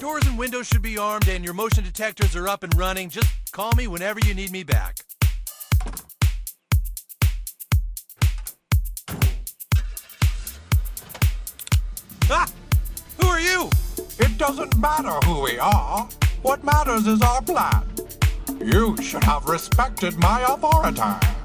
Doors and windows should be armed and your motion detectors are up and running. Just call me whenever you need me back. Ah! Who are you? It doesn't matter who we are. What matters is our plan. You should have respected my authority.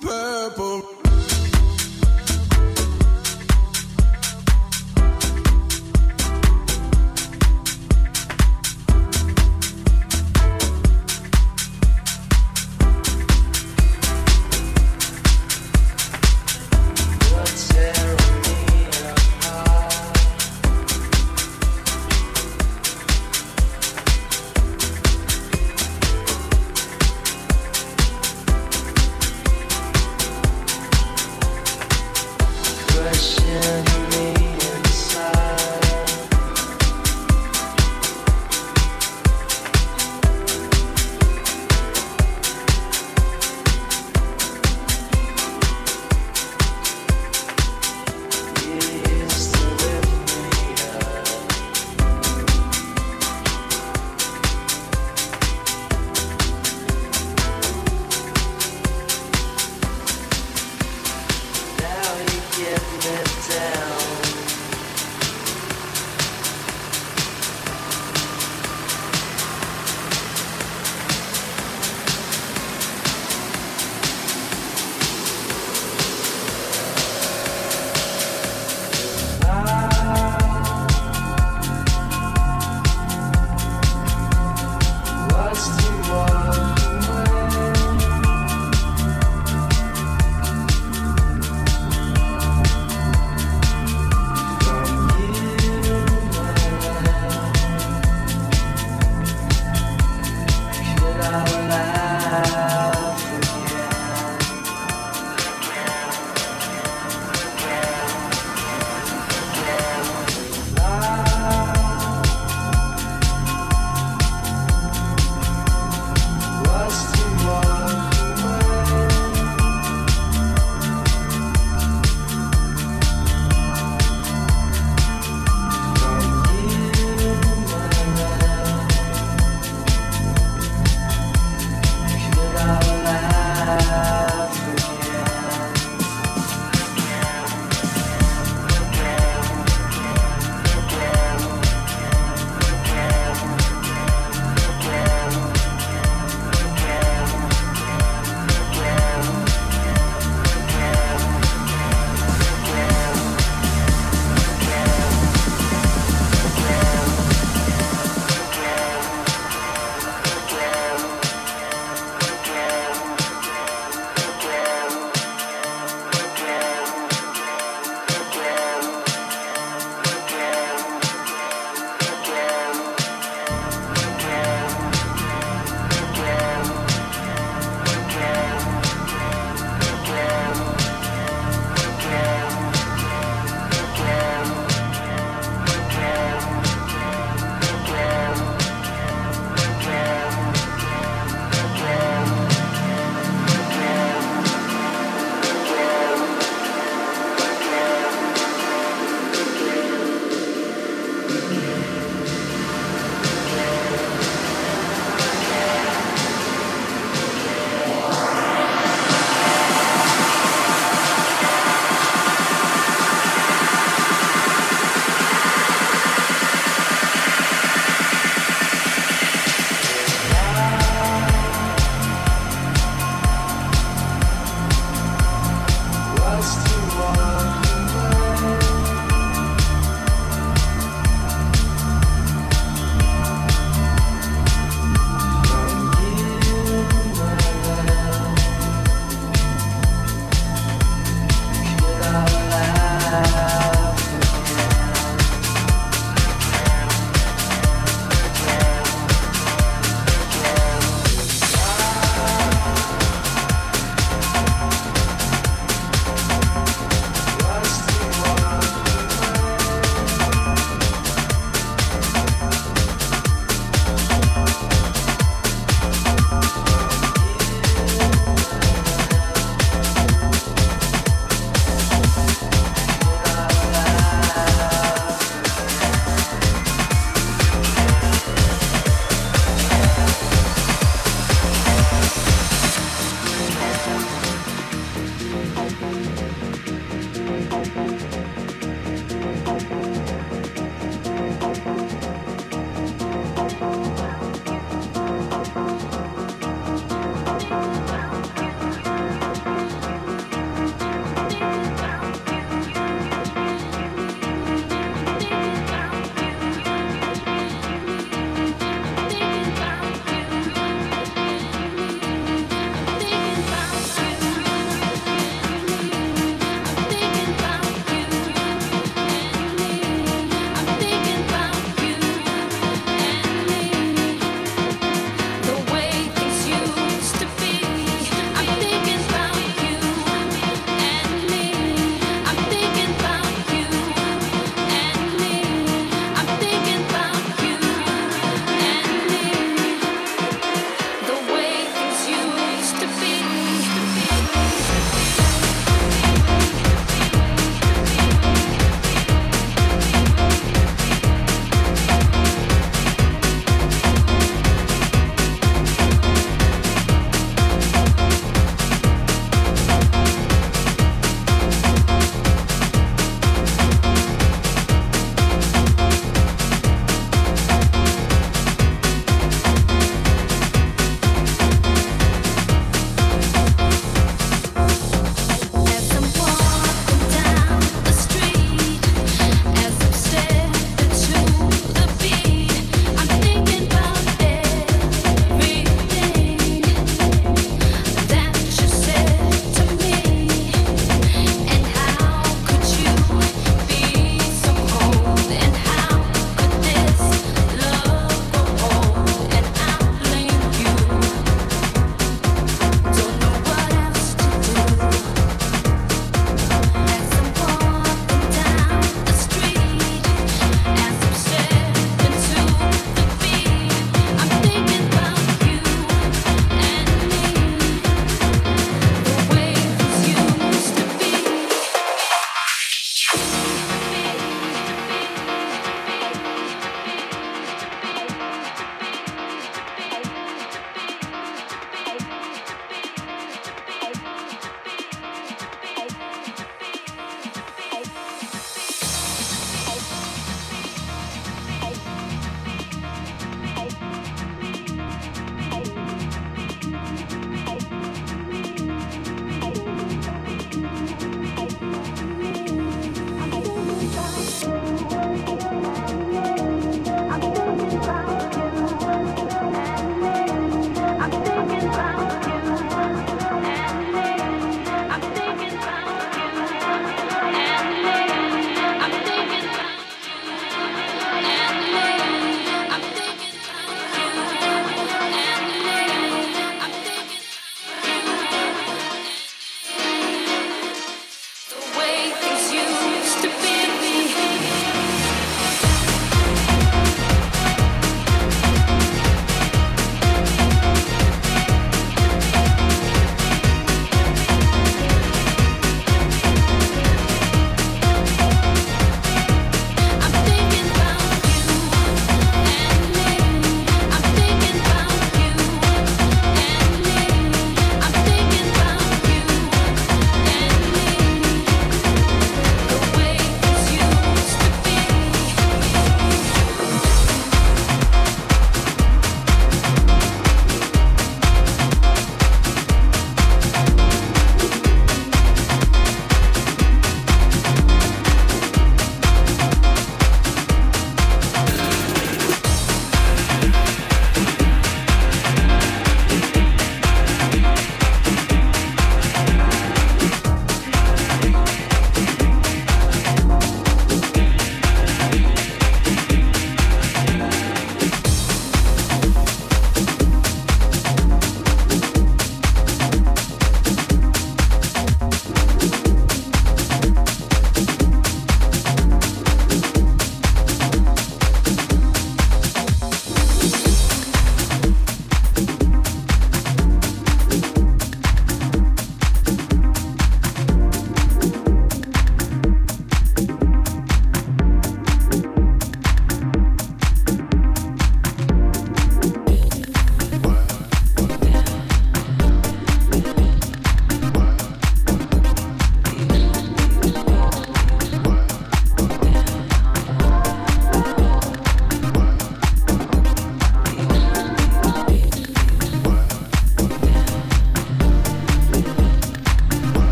purple.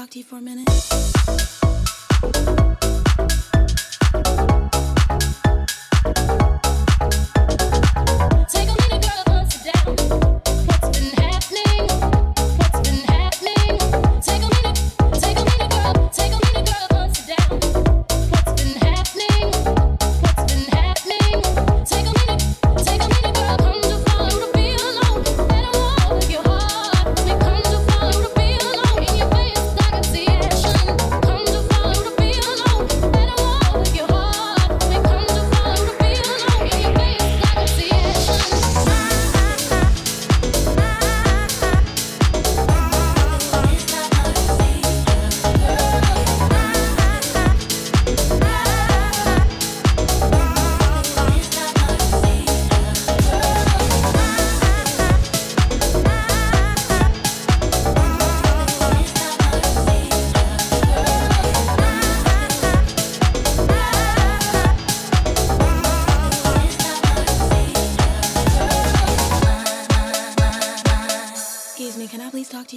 talk to you for a minute?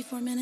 for me.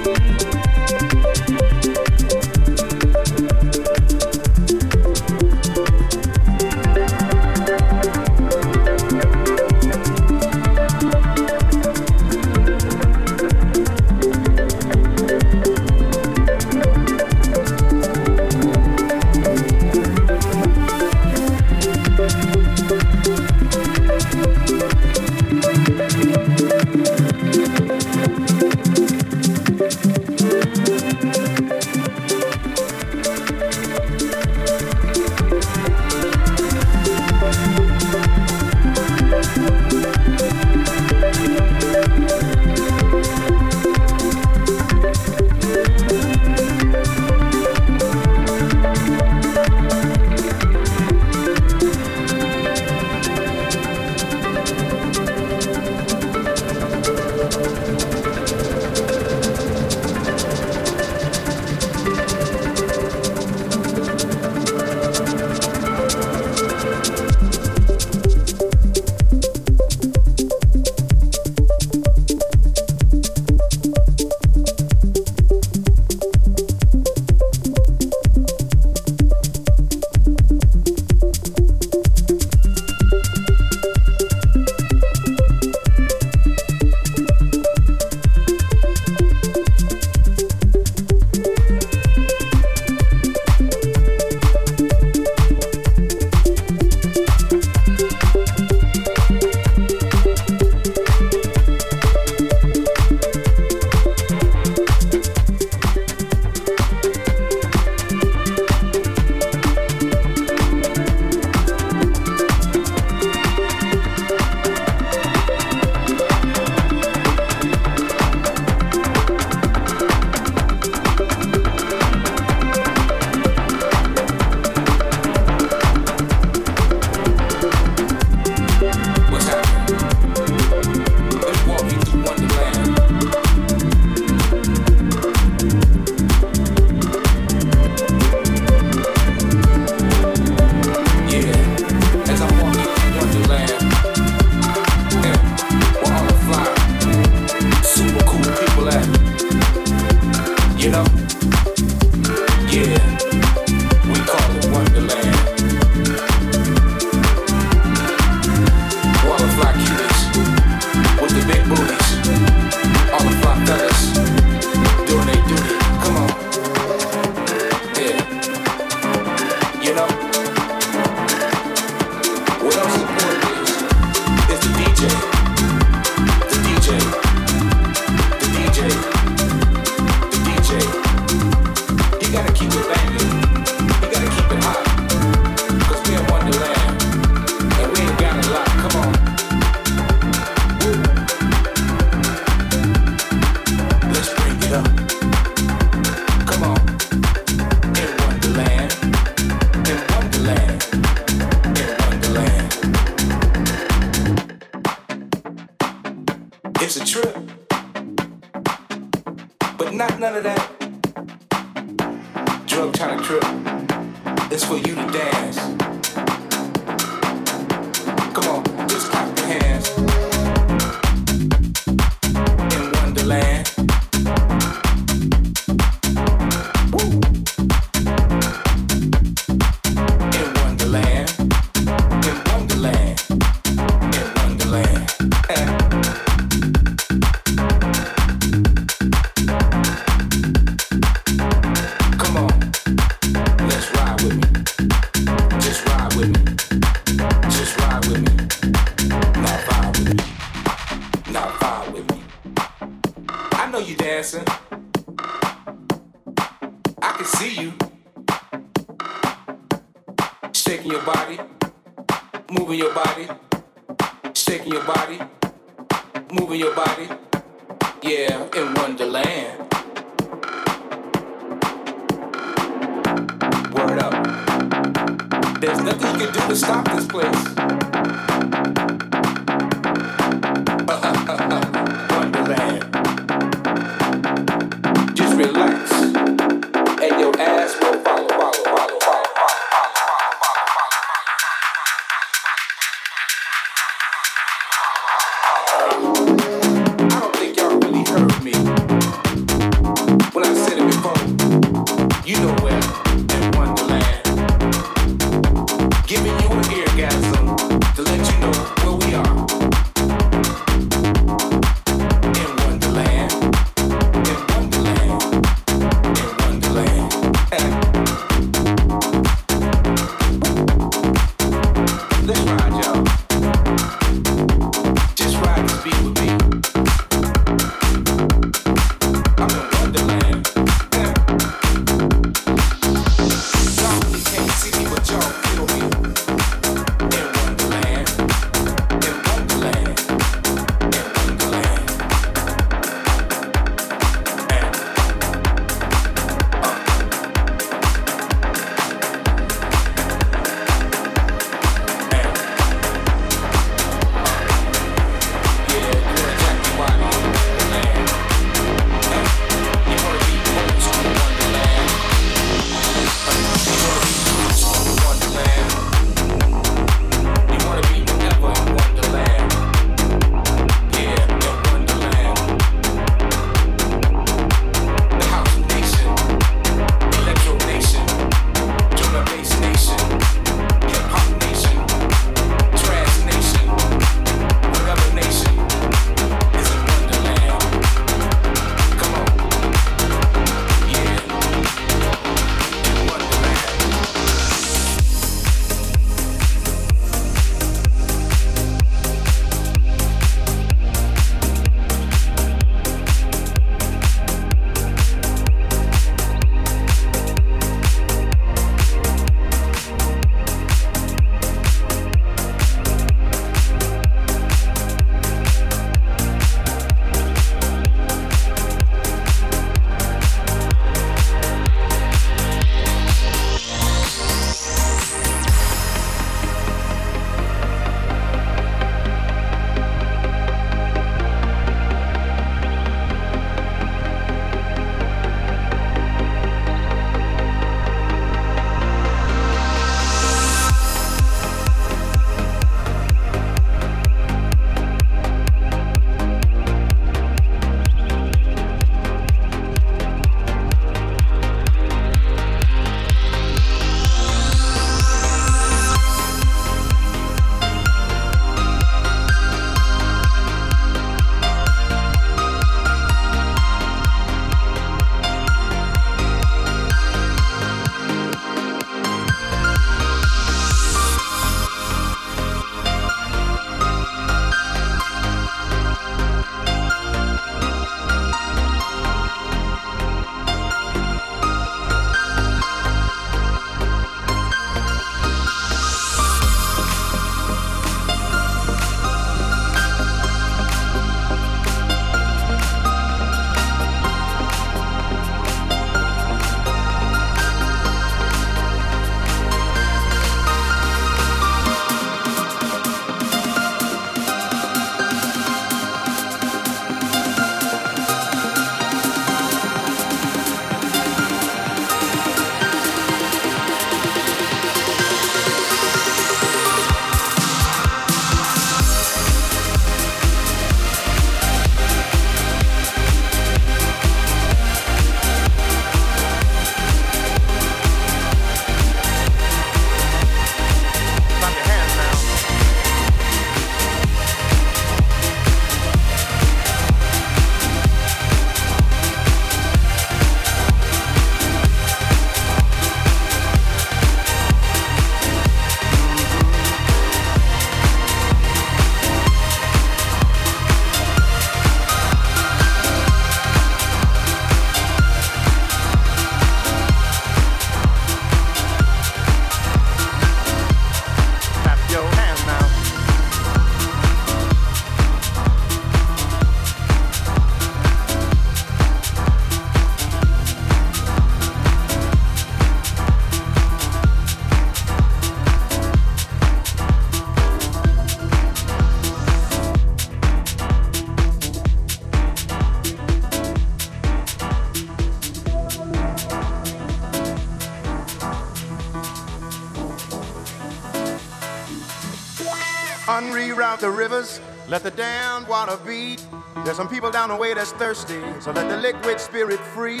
Let the damned water beat. There's some people down the way that's thirsty, so let the liquid spirit free.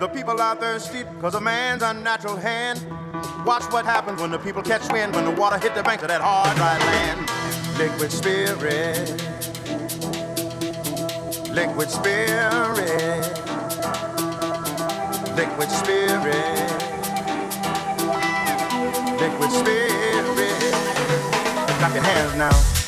The people are thirsty because of man's unnatural hand. Watch what happens when the people catch wind, when the water hit the banks of that hard, dry land. Liquid spirit, liquid spirit, liquid spirit, liquid spirit. Clap your hands now.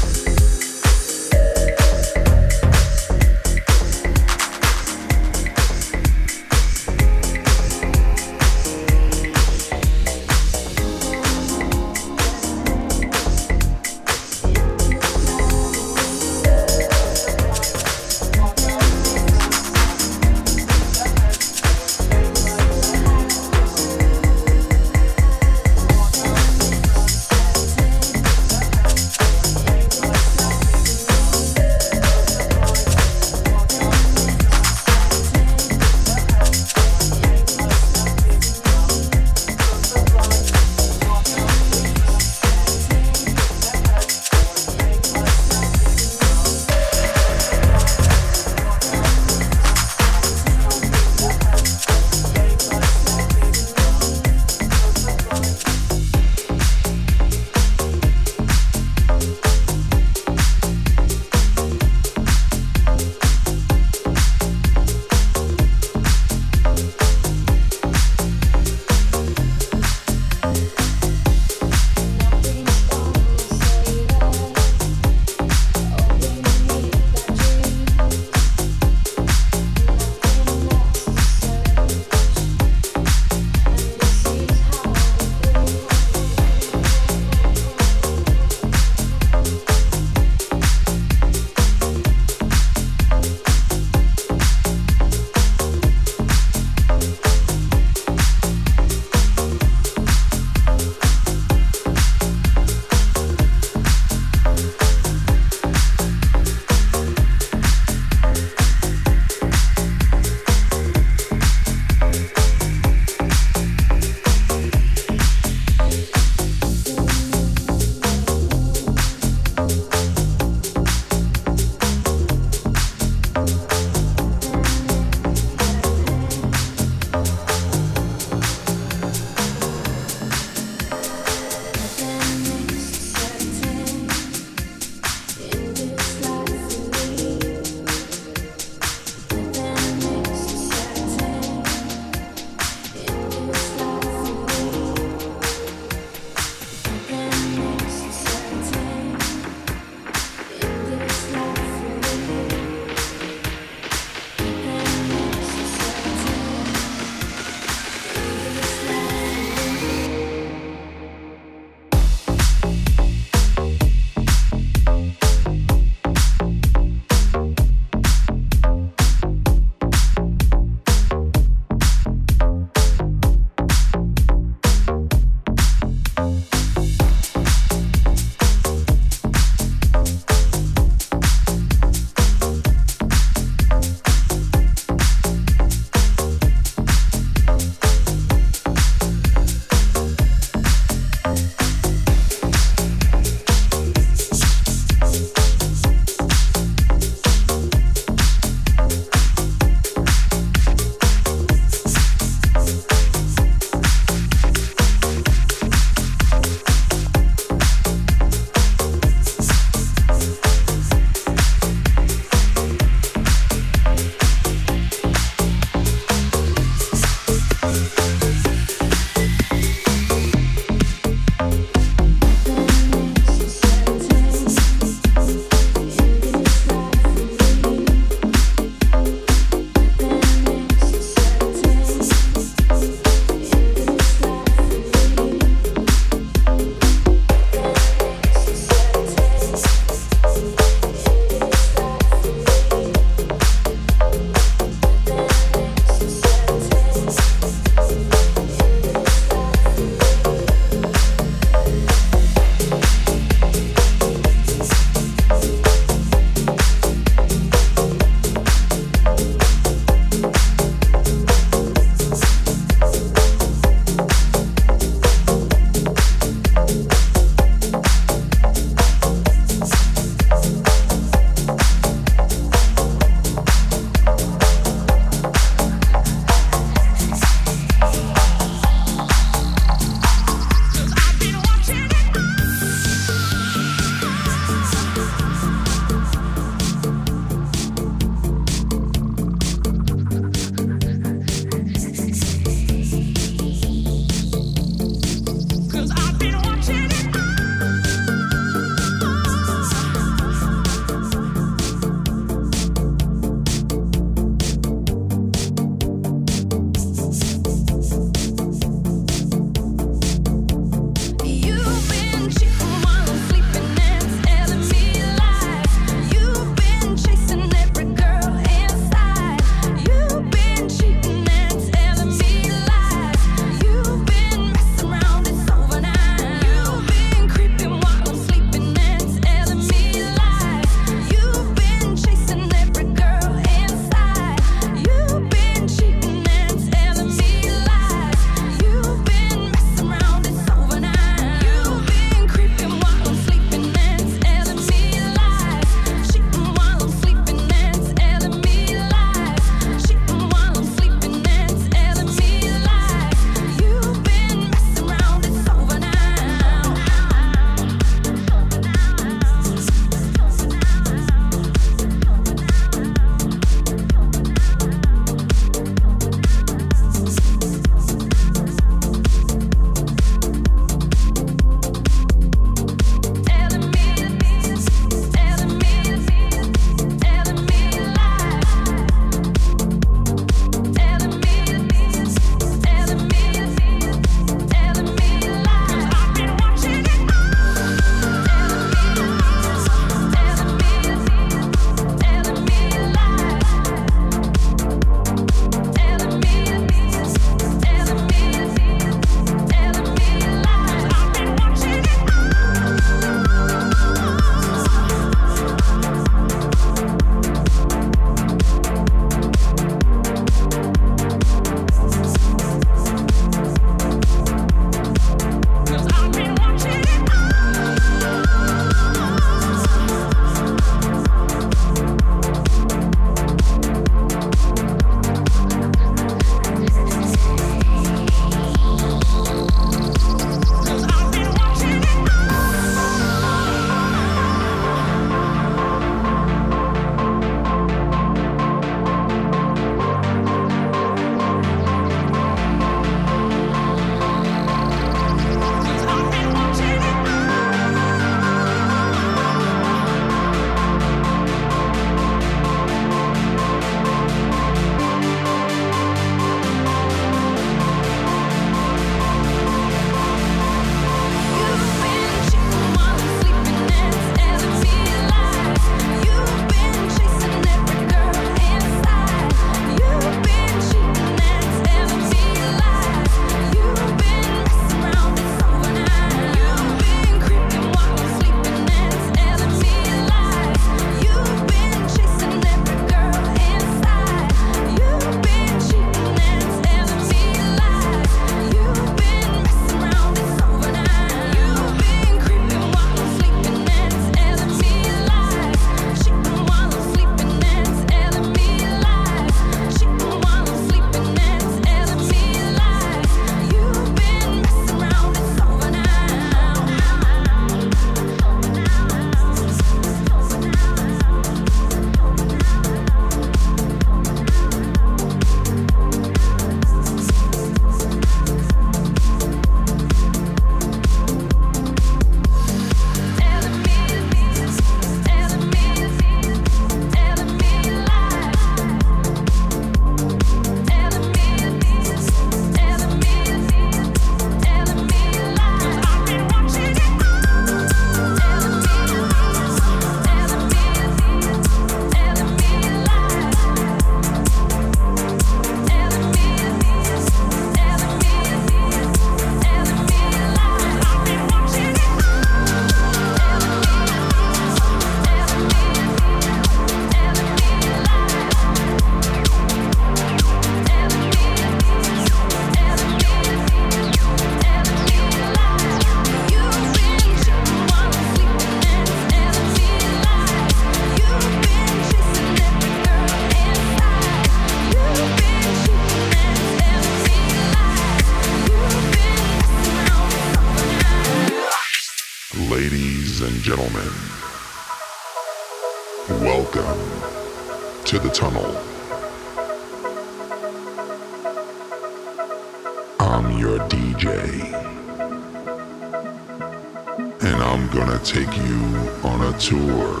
I'm gonna take you on a tour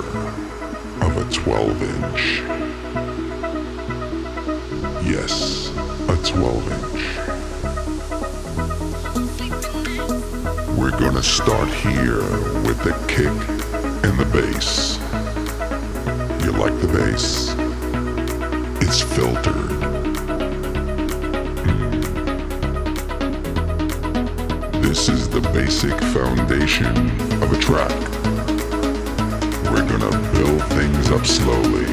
of a 12 inch. Yes, a 12 inch. We're gonna start here with the kick and the bass. You like the bass? It's filtered. This is the basic foundation of a track. We're gonna build things up slowly.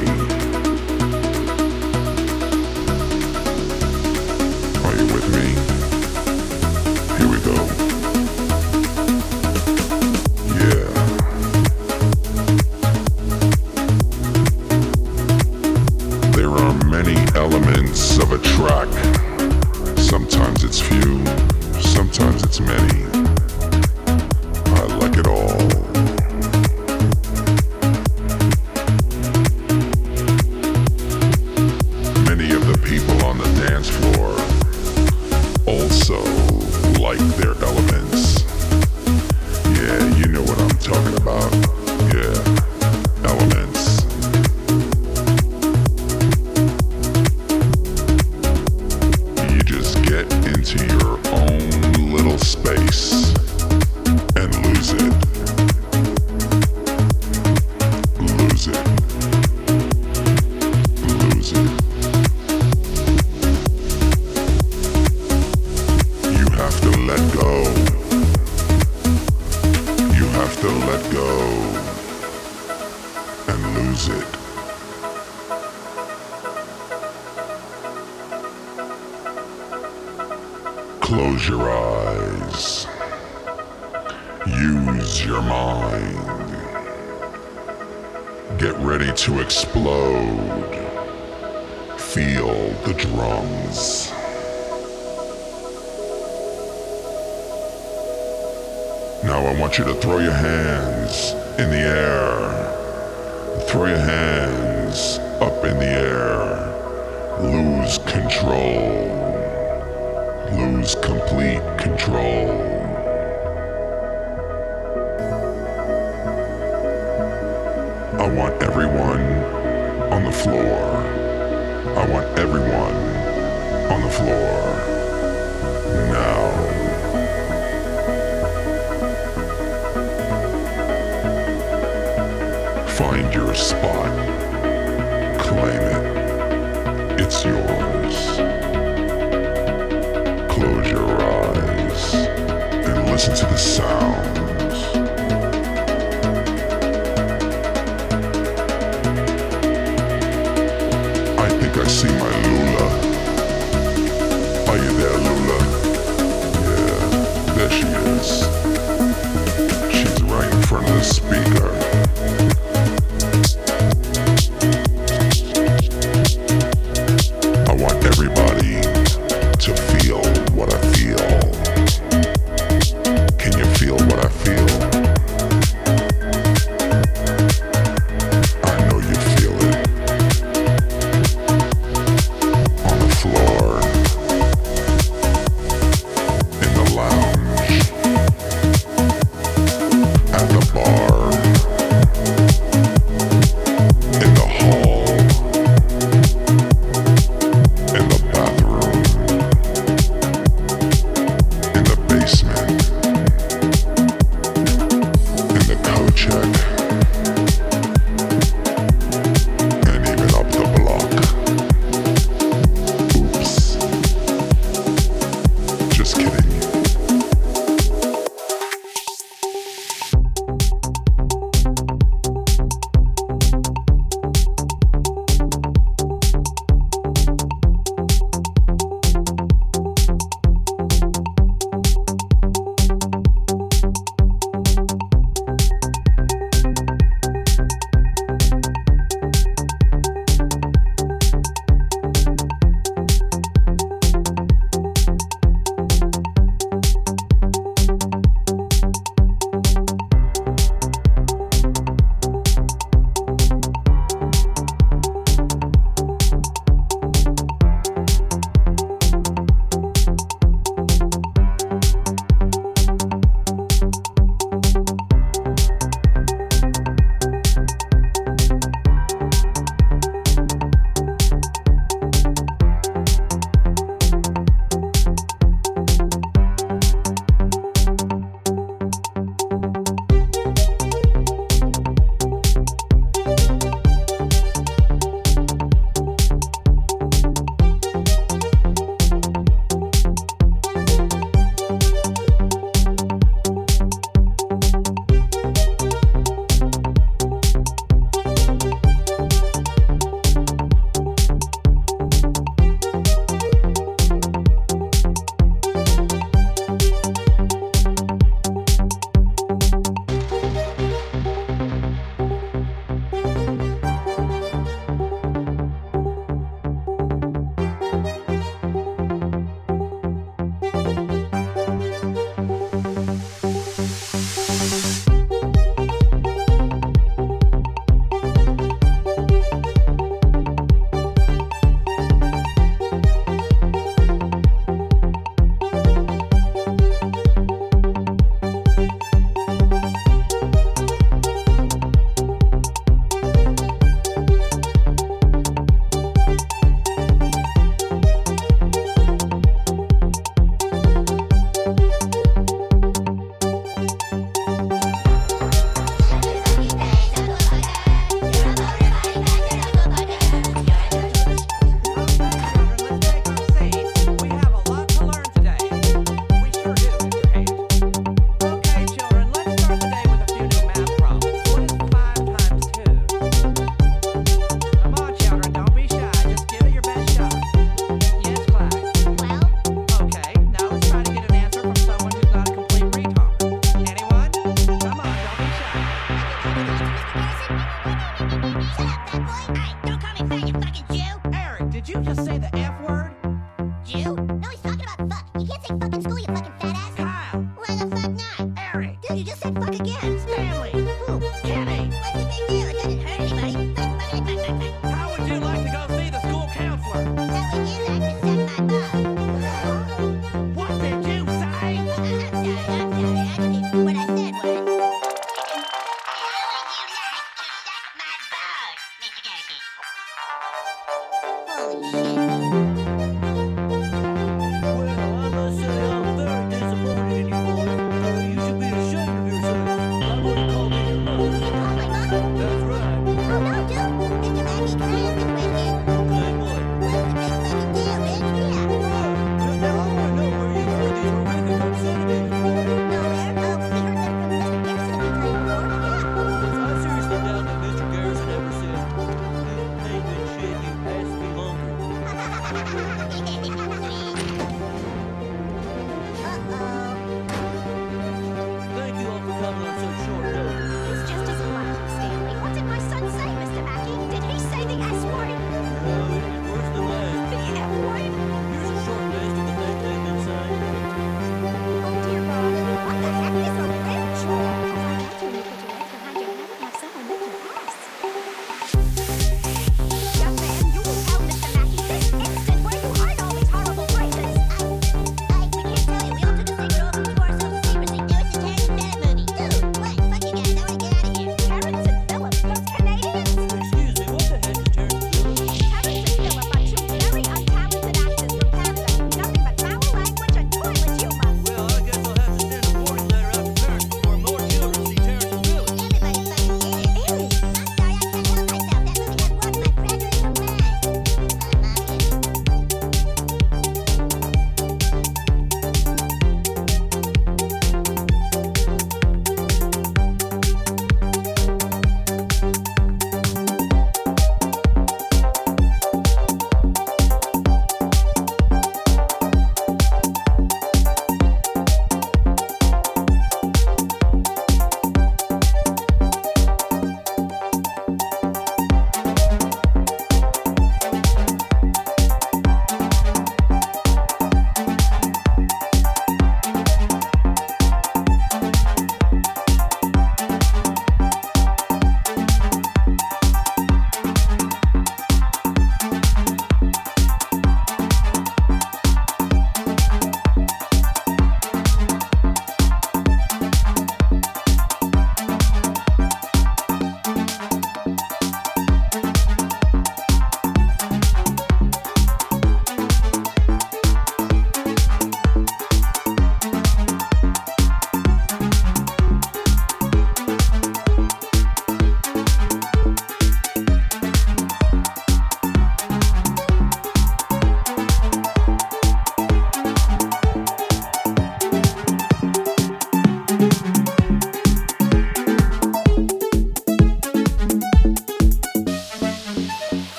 Are you with me? Here we go. throw your hands.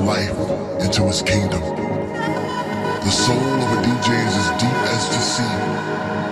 life into his kingdom. The soul of a DJ is as deep as the sea.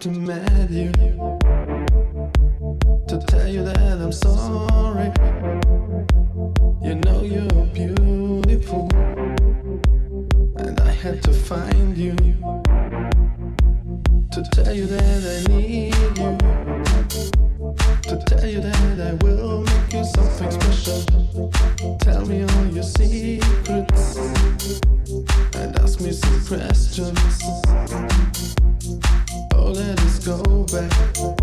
to meet you to tell you that I'm sorry. You know you're beautiful, and I had to find you to tell you that I need you. To tell you that I will make you something special. Tell me all your secrets and ask me some questions go back.